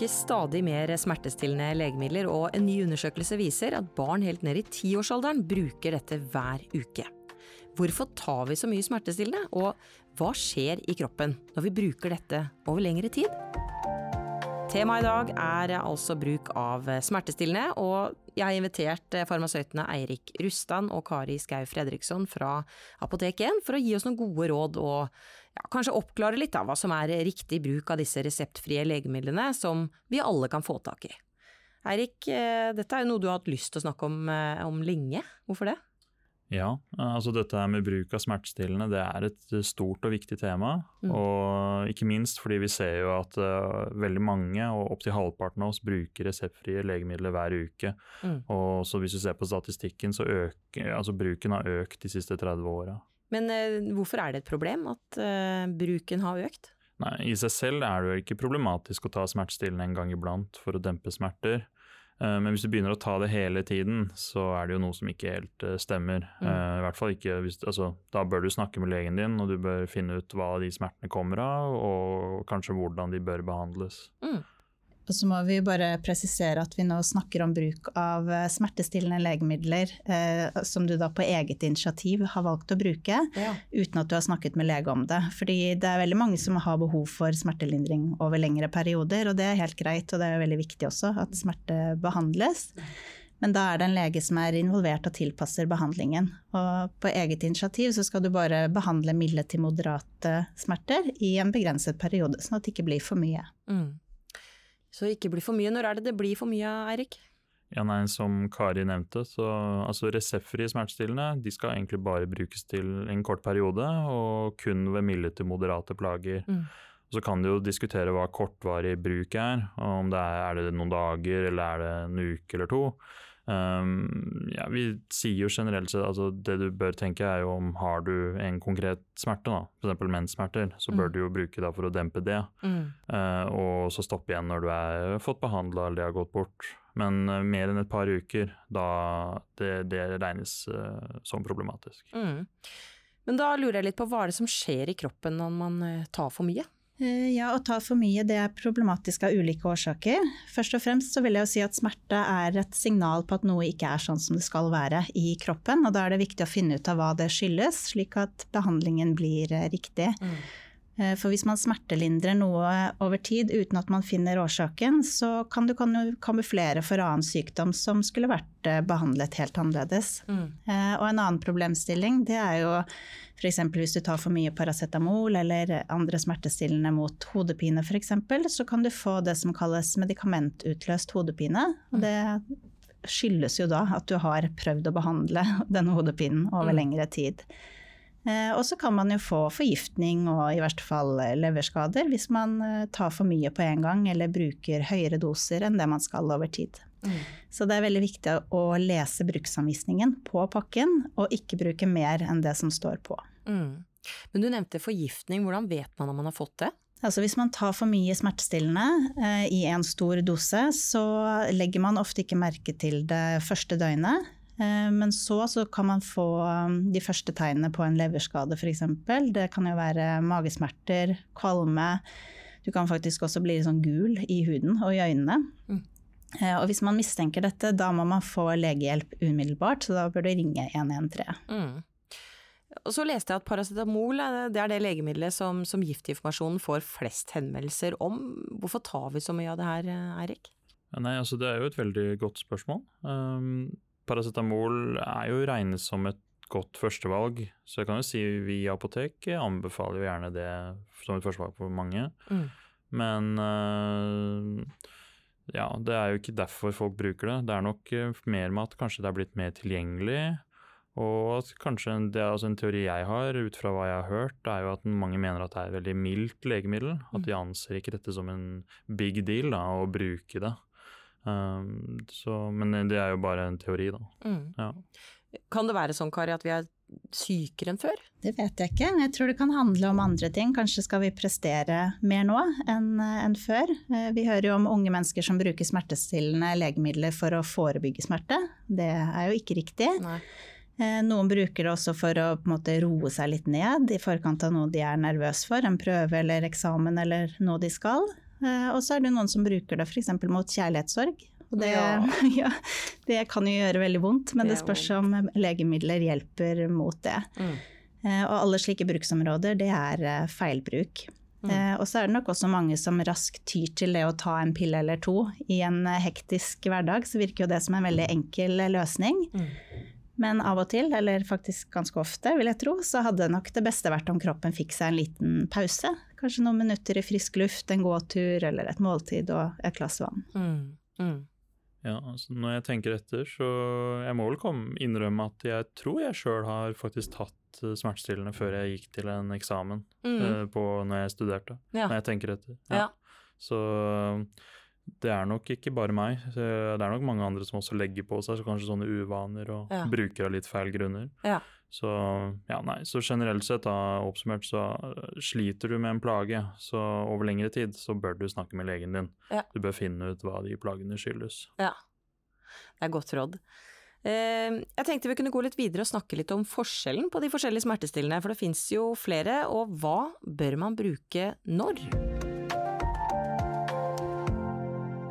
brukes stadig mer smertestillende legemidler, og en ny undersøkelse viser at barn helt ned i tiårsalderen bruker dette hver uke. Hvorfor tar vi så mye smertestillende, og hva skjer i kroppen når vi bruker dette over lengre tid? Temaet i dag er altså bruk av smertestillende, og jeg har invitert farmasøytene Eirik Rustan og Kari Skau Fredriksson fra Apotek 1 for å gi oss noen gode råd og ja, kanskje oppklare litt av hva som er riktig bruk av disse reseptfrie legemidlene som vi alle kan få tak i. Eirik, eh, dette er jo noe du har hatt lyst til å snakke om, eh, om lenge. Hvorfor det? Ja, altså dette her med bruk av smertestillende det er et stort og viktig tema. Mm. Og ikke minst fordi vi ser jo at uh, veldig mange, og opptil halvparten av oss, bruker reseptfrie legemidler hver uke. Mm. Og så hvis du ser på statistikken, så øker altså bruken har økt de siste 30 åra. Men uh, hvorfor er det et problem at uh, bruken har økt? Nei, I seg selv er det jo ikke problematisk å ta smertestillende en gang iblant for å dempe smerter. Eh, men hvis du begynner å ta det hele tiden, så er det jo noe som ikke helt eh, stemmer. Mm. Uh, I hvert fall ikke hvis, altså, Da bør du snakke med legen din, og du bør finne ut hva de smertene kommer av, og kanskje hvordan de bør behandles. Mm. Og så må vi bare presisere at vi nå snakker om bruk av eh, smertestillende legemidler eh, som du da på eget initiativ har valgt å bruke, ja. uten at du har snakket med lege om det. Fordi det er veldig mange som har behov for smertelindring over lengre perioder, og det er helt greit, og det er veldig viktig også at smerte behandles. Men da er det en lege som er involvert og tilpasser behandlingen. Og på eget initiativ så skal du bare behandle milde til moderate smerter i en begrenset periode, sånn at det ikke blir for mye. Mm. Så ikke bli for mye. Når er det det blir for mye, Eirik? Ja, nei, Som Kari nevnte, så altså reseptfrie smertestillende de skal egentlig bare brukes til en kort periode, og kun ved milde til moderate plager. Mm. Så kan du jo diskutere hva kortvarig bruk er, om det er, er det noen dager eller er det en uke eller to. Um, ja, vi sier jo generelt sett altså det du bør tenke er jo om har du en konkret smerte, da, f.eks. menssmerter, så bør mm. du jo bruke det for å dempe det. Mm. Uh, og så stoppe igjen når du er fått behandla eller det har gått bort. Men uh, mer enn et par uker, da det, det regnes uh, som problematisk. Mm. Men da lurer jeg litt på hva er det som skjer i kroppen når man tar for mye? Eh, ja, å ta for mye det er problematisk av ulike årsaker. Først og fremst så vil jeg jo si at smerte er et signal på at noe ikke er sånn som det skal være i kroppen. Og da er det viktig å finne ut av hva det skyldes, slik at behandlingen blir eh, riktig. Mm. Eh, for hvis man smertelindrer noe over tid uten at man finner årsaken, så kan du kamuflere for annen sykdom som skulle vært eh, behandlet helt annerledes. Mm. Eh, og en annen problemstilling det er jo f.eks. hvis du tar for mye paracetamol eller andre smertestillende mot hodepine f.eks., så kan du få det som kalles medikamentutløst hodepine. Og mm. det skyldes jo da at du har prøvd å behandle denne hodepinen over mm. lengre tid. Eh, og så kan man jo få forgiftning og i verste fall eh, leverskader hvis man eh, tar for mye på en gang eller bruker høyere doser enn det man skal over tid. Mm. Så det er veldig viktig å lese bruksanvisningen på pakken, og ikke bruke mer enn det som står på. Mm. Men du nevnte forgiftning, hvordan vet man om man har fått det? Altså hvis man tar for mye smertestillende eh, i en stor dose, så legger man ofte ikke merke til det første døgnet. Eh, men så, så kan man få um, de første tegnene på en leverskade f.eks. Det kan jo være magesmerter, kvalme. Du kan faktisk også bli sånn gul i huden og i øynene. Mm. Eh, og hvis man mistenker dette, da må man få legehjelp umiddelbart, så da bør du ringe 113. Mm. Og så leste jeg at paracetamol det er det legemiddelet som, som Giftinformasjonen får flest henvendelser om. Hvorfor tar vi så mye av det her, Eirik? nei, altså Det er jo et veldig godt spørsmål. Um, Paracetamol er jo regnet som et godt førstevalg, så jeg kan jo si vi i apotek anbefaler jo gjerne det som et førstevalg for mange. Mm. Men uh, ja, det er jo ikke derfor folk bruker det. Det er nok uh, mer med at kanskje det er blitt mer tilgjengelig. Og at kanskje det er altså en teori jeg har, ut fra hva jeg har hørt, er jo at mange mener at det er et veldig mildt legemiddel. At de mm. anser ikke dette som en big deal da, å bruke det. Um, så, men det er jo bare en teori, da. Mm. Ja. Kan det være sånn, Kari, at vi er sykere enn før? Det vet jeg ikke. Jeg tror det kan handle om andre ting. Kanskje skal vi prestere mer nå enn, enn før. Eh, vi hører jo om unge mennesker som bruker smertestillende legemidler for å forebygge smerte. Det er jo ikke riktig. Nei. Eh, noen bruker det også for å måte, roe seg litt ned i forkant av noe de er nervøs for, en prøve eller eksamen eller noe de skal. Og så er det noen som bruker det f.eks. mot kjærlighetssorg. Og det, Ja. ja, det kan jo gjøre veldig vondt, men Det spørs om legemidler hjelper mot det. Mm. Eh, Og alle slike bruksområder, det er eh, feilbruk. Mm. Eh, Og så er det nok også mange som raskt tyr til det å ta en pille eller to. I en eh, hektisk hverdag så virker jo det som en veldig enkel eh, løsning. Mm. Men av og til, eller faktisk ganske ofte, vil jeg tro, så hadde nok det beste vært om kroppen fikk seg en liten pause. Kanskje noen minutter i frisk luft, en gåtur eller et måltid og et glass vann. Mm. Mm. Ja, altså når jeg tenker etter, så jeg må vel komme, innrømme at jeg tror jeg sjøl har faktisk tatt eh, smertestillende før jeg gikk til en eksamen Mm. eh, på når jeg studerte. Ja. Når jeg tenker etter. Ja. Så eh, det er nok ikke bare meg. Det er nok mange andre som også legger på seg så kanskje sånne uvaner og Ja. bruker av litt feil grunner. Så ja, nei. Så generelt sett, da, oppsummert, så eh, sliter du med en plage, så over lengre tid så bør du snakke med legen din. Ja. Du bør finne ut hva de plagene skyldes. Ja, det er godt råd. Eh, Jeg tenkte vi kunne gå litt videre og snakke litt om forskjellen på de forskjellige smertestillende, for det fins jo flere, og hva bør man bruke når?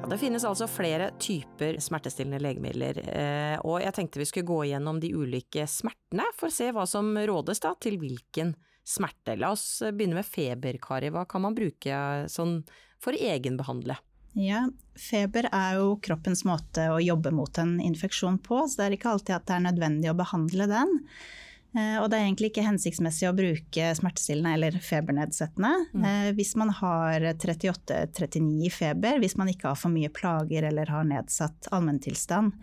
Det finnes altså flere typer smertestillende legemidler, eh, og jeg tenkte vi skulle gå gjennom de ulike smertene for å se hva som rådes da til hvilken smerte. La oss begynne med feber, Kari. Hva kan man bruke sånn for å egenbehandle? Ja, feber er jo kroppens måte å jobbe mot en infeksjon på, så det er ikke alltid at det er nødvendig å behandle den. Eh, Og det er egentlig ikke hensiktsmessig å bruke smertestillende eller febernedsettende. mm. Hvis man har 38-39 i feber, hvis man ikke har for mye plager eller har nedsatt allmenntilstand.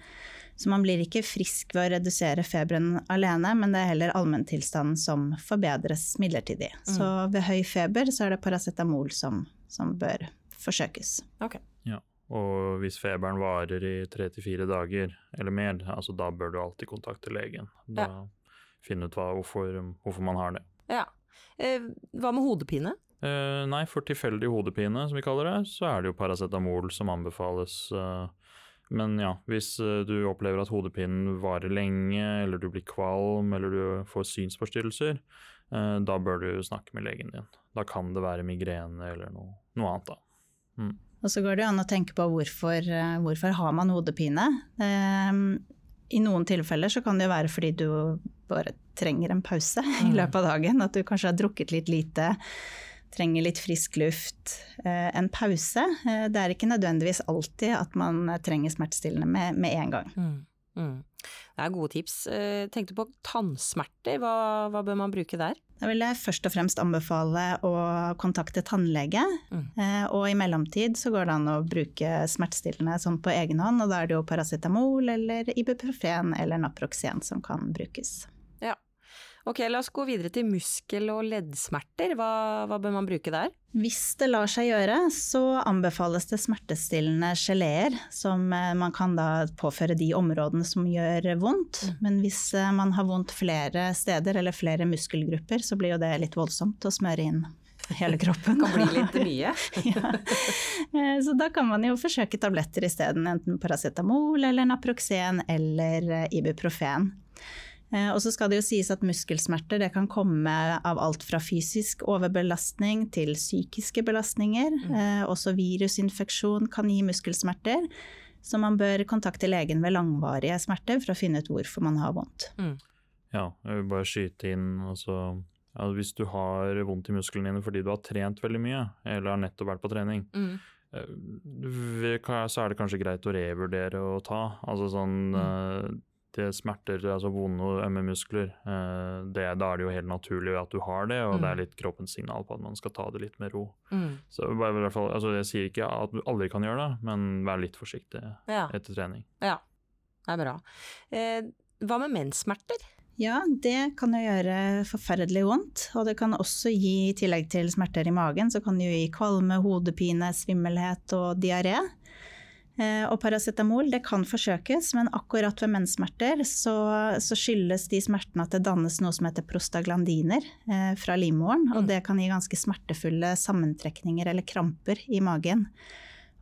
Så man blir ikke frisk ved å redusere feberen alene, men det er heller allmenntilstanden som forbedres midlertidig. Så ved høy feber så er det paracetamol som, som bør forsøkes. Ok. Ja. Og hvis feberen varer i tre til fire dager eller mer, altså da bør du alltid kontakte legen. Da Finne ut hva, hvorfor, hvorfor man har det. Ja. Eh, Hva med hodepine? Eh, nei, for tilfeldig hodepine, som vi kaller det, så er det jo paracetamol som anbefales. eh, men ja, hvis eh, du opplever at hodepinen varer lenge, eller du blir kvalm, eller du får synsforstyrrelser, eh, da bør du snakke med legen din. Da kan det være migrene eller noe, noe annet, da. Og så går det jo an å tenke på hvorfor, hvorfor har man hodepine. Eh, I noen tilfeller så kan det jo være fordi du bare trenger en pause i løpet av dagen. At du kanskje har drukket litt lite, trenger litt frisk luft. Eh, En pause. eh, Det er ikke nødvendigvis alltid at man trenger smertestillende med, med en gang. Mm. Mm. Det er gode tips. Eh, Tenkte på tannsmerter, hva, hva bør man bruke der? Da vil jeg først og fremst anbefale å kontakte tannlege. Mm. Eh, Og i mellomtid så går det an å bruke smertestillende sånn på egen hånd, og da er det jo paracetamol eller ibuprofen eller naproxen som kan brukes. Ok, la oss gå videre til muskel- og leddsmerter. Hva, hva bør man bruke der? Hvis det lar seg gjøre, så anbefales det smertestillende geleer, som eh, man kan da påføre de områdene som gjør vondt. Men hvis eh, man har vondt flere steder eller flere muskelgrupper, så blir jo det litt voldsomt å smøre inn hele kroppen. Kan bli litt mye. ja. Eh, Så da kan man jo forsøke tabletter isteden, enten paracetamol eller naproxen eller ibuprofen. Eh, Og så skal det jo sies at muskelsmerter det kan komme av alt fra fysisk overbelastning til psykiske belastninger. Mm. Også virusinfeksjon kan gi muskelsmerter. Så man bør kontakte legen ved langvarige smerter for å finne ut hvorfor man har vondt. Ja, jeg vil bare skyte inn altså, ja, Hvis du har vondt i musklene dine fordi du har trent veldig mye, eller har nettopp vært på trening, Mm. eh, så er det kanskje greit å revurdere å ta. Altså sånn eh, det smerter, altså vonde og ømme muskler, eh, det, da er det jo helt naturlig at du har det, og det er litt kroppens signal på at man skal ta det litt med ro. Mm. Så bare, i hvert fall, altså Jeg sier ikke at du aldri kan gjøre det, men vær litt forsiktig Ja, etter trening. ja. Det er bra. Eh, hva med menssmerter? Ja, det kan jo gjøre forferdelig vondt, og det kan også gi, i tillegg til smerter i magen, så kan det jo gi kvalme, hodepine, svimmelhet og diaré. Eh, Og paracetamol det kan forsøkes, men akkurat ved menssmerter så, så skyldes de smertene at det dannes noe som heter prostaglandiner eh, fra livmoren, og det kan gi ganske smertefulle sammentrekninger eller kramper i magen.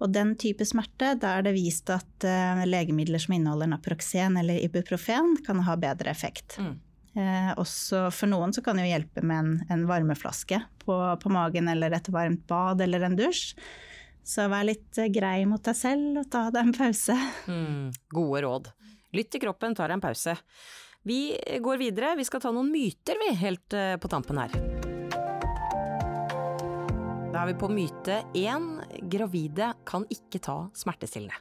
Og den type smerte, da er det vist at eh, legemidler som inneholder naproxen eller ibuprofen kan ha bedre effekt. Mm. Eh, også for noen så kan det jo hjelpe med en, en varmeflaske på, på magen eller et varmt bad eller en dusj. Så vær litt eh, grei mot deg selv og ta deg en pause. Mm, gode råd. Lytt til kroppen, ta deg en pause. Vi går videre, vi skal ta noen myter vi, helt eh, på tampen her. Da er vi på myte én. Gravide kan ikke ta smertestillende.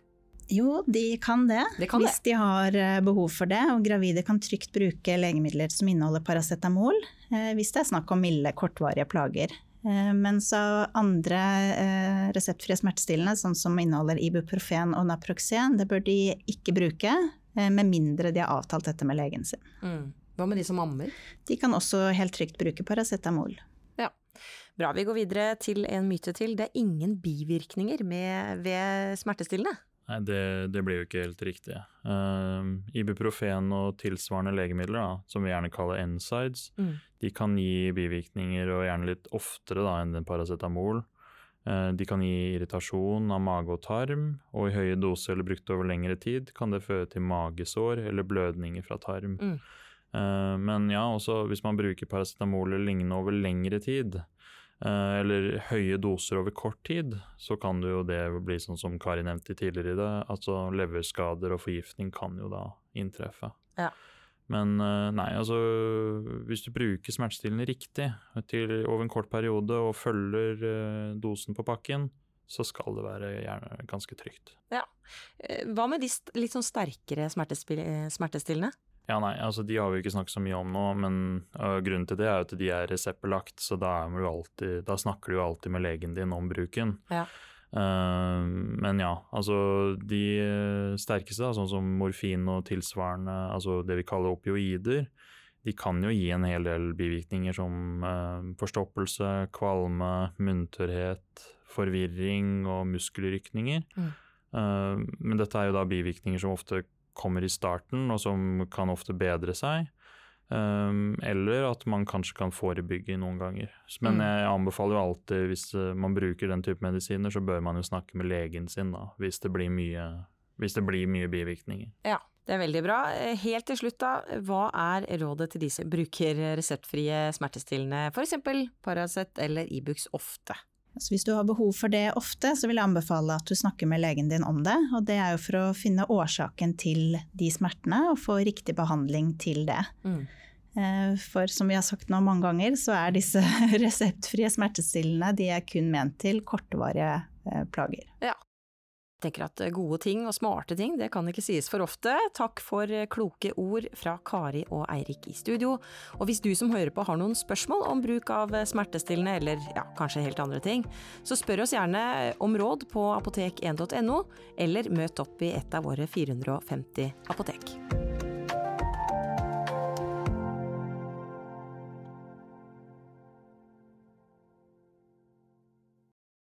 Jo, de kan det, Det kan hvis de har eh, behov for det. Og gravide kan trygt bruke legemidler som inneholder paracetamol, eh, hvis det er snakk om milde, kortvarige plager. Eh, Mens av andre eh, reseptfrie smertestillende, sånn som inneholder ibuprofen og naproxen, det bør de ikke bruke, eh, med mindre de har avtalt dette med legen sin. Mm. Hva med de som ammer? De kan også helt trygt bruke paracetamol. Bra, vi går videre til en myte til. Det er ingen bivirkninger med, ved smertestillende. Nei, det, det blir jo ikke helt riktig. Uh, ibuprofen og tilsvarende legemidler, da, som vi gjerne kaller NSIDES, Mm. de kan gi bivirkninger, og gjerne litt oftere da, enn paracetamol. Uh, de kan gi irritasjon av mage og tarm, og i høye doser eller brukt over lengre tid kan det føre til magesår eller blødninger fra tarm. Mm. Uh, men ja, også hvis man bruker paracetamol eller lignende over lengre tid, eller høye doser over kort tid, så kan det jo det bli sånn som Kari nevnte tidligere i det, altså leverskader og forgiftning kan jo da inntreffe. Ja. Men eh, nei, altså hvis du bruker smertestillende riktig til, over en kort periode og følger eh, dosen på pakken, så skal det være gjerne ganske trygt. Ja. Hva med de litt sånn sterkere eh, smertestillende? Ja, nei, altså de har vi ikke snakket så mye om nå, men uh, grunnen til det er jo at de er reseptbelagt, så da, er alltid, da snakker du jo alltid med legen din om bruken. Ja. Uh, men ja, altså de sterkeste, da, sånn som morfin og tilsvarende, altså det vi kaller opioider, de kan jo gi en hel del bivirkninger som uh, forstoppelse, kvalme, munntørrhet, forvirring og muskelrykninger. Mm. Men dette er jo da bivirkninger som ofte kommer i starten, og som kan ofte bedre seg. Um, eller at man kanskje kan forebygge noen ganger. Men Mm. jeg anbefaler jo alltid, hvis eh, man bruker den type medisiner, så bør man jo snakke med legen sin da, hvis det blir mye, det blir mye bivirkninger. Ja, det er veldig bra. Eh, Helt til slutt da, hva er rådet til de som bruker reseptfrie smertestillende, f.eks. Paracet eller Ibux ofte? Så hvis du har behov for det ofte, så vil jeg anbefale at du snakker med legen din om det. Og det er jo for å finne årsaken til de smertene, og få riktig behandling til det. Mm. Eh, For som vi har sagt nå mange ganger, så er disse reseptfrie smertestillende de er kun ment til kortvarige eh, plager. Jeg tenker at gode ting og smarte ting, det kan ikke sies for ofte. Takk for kloke ord fra Kari og Eirik i studio. Og hvis du som hører på har noen spørsmål om bruk av smertestillende, eller ja, kanskje helt andre ting, så spør oss gjerne om råd på apotek1.no, eller møt opp i et av våre 450 apotek.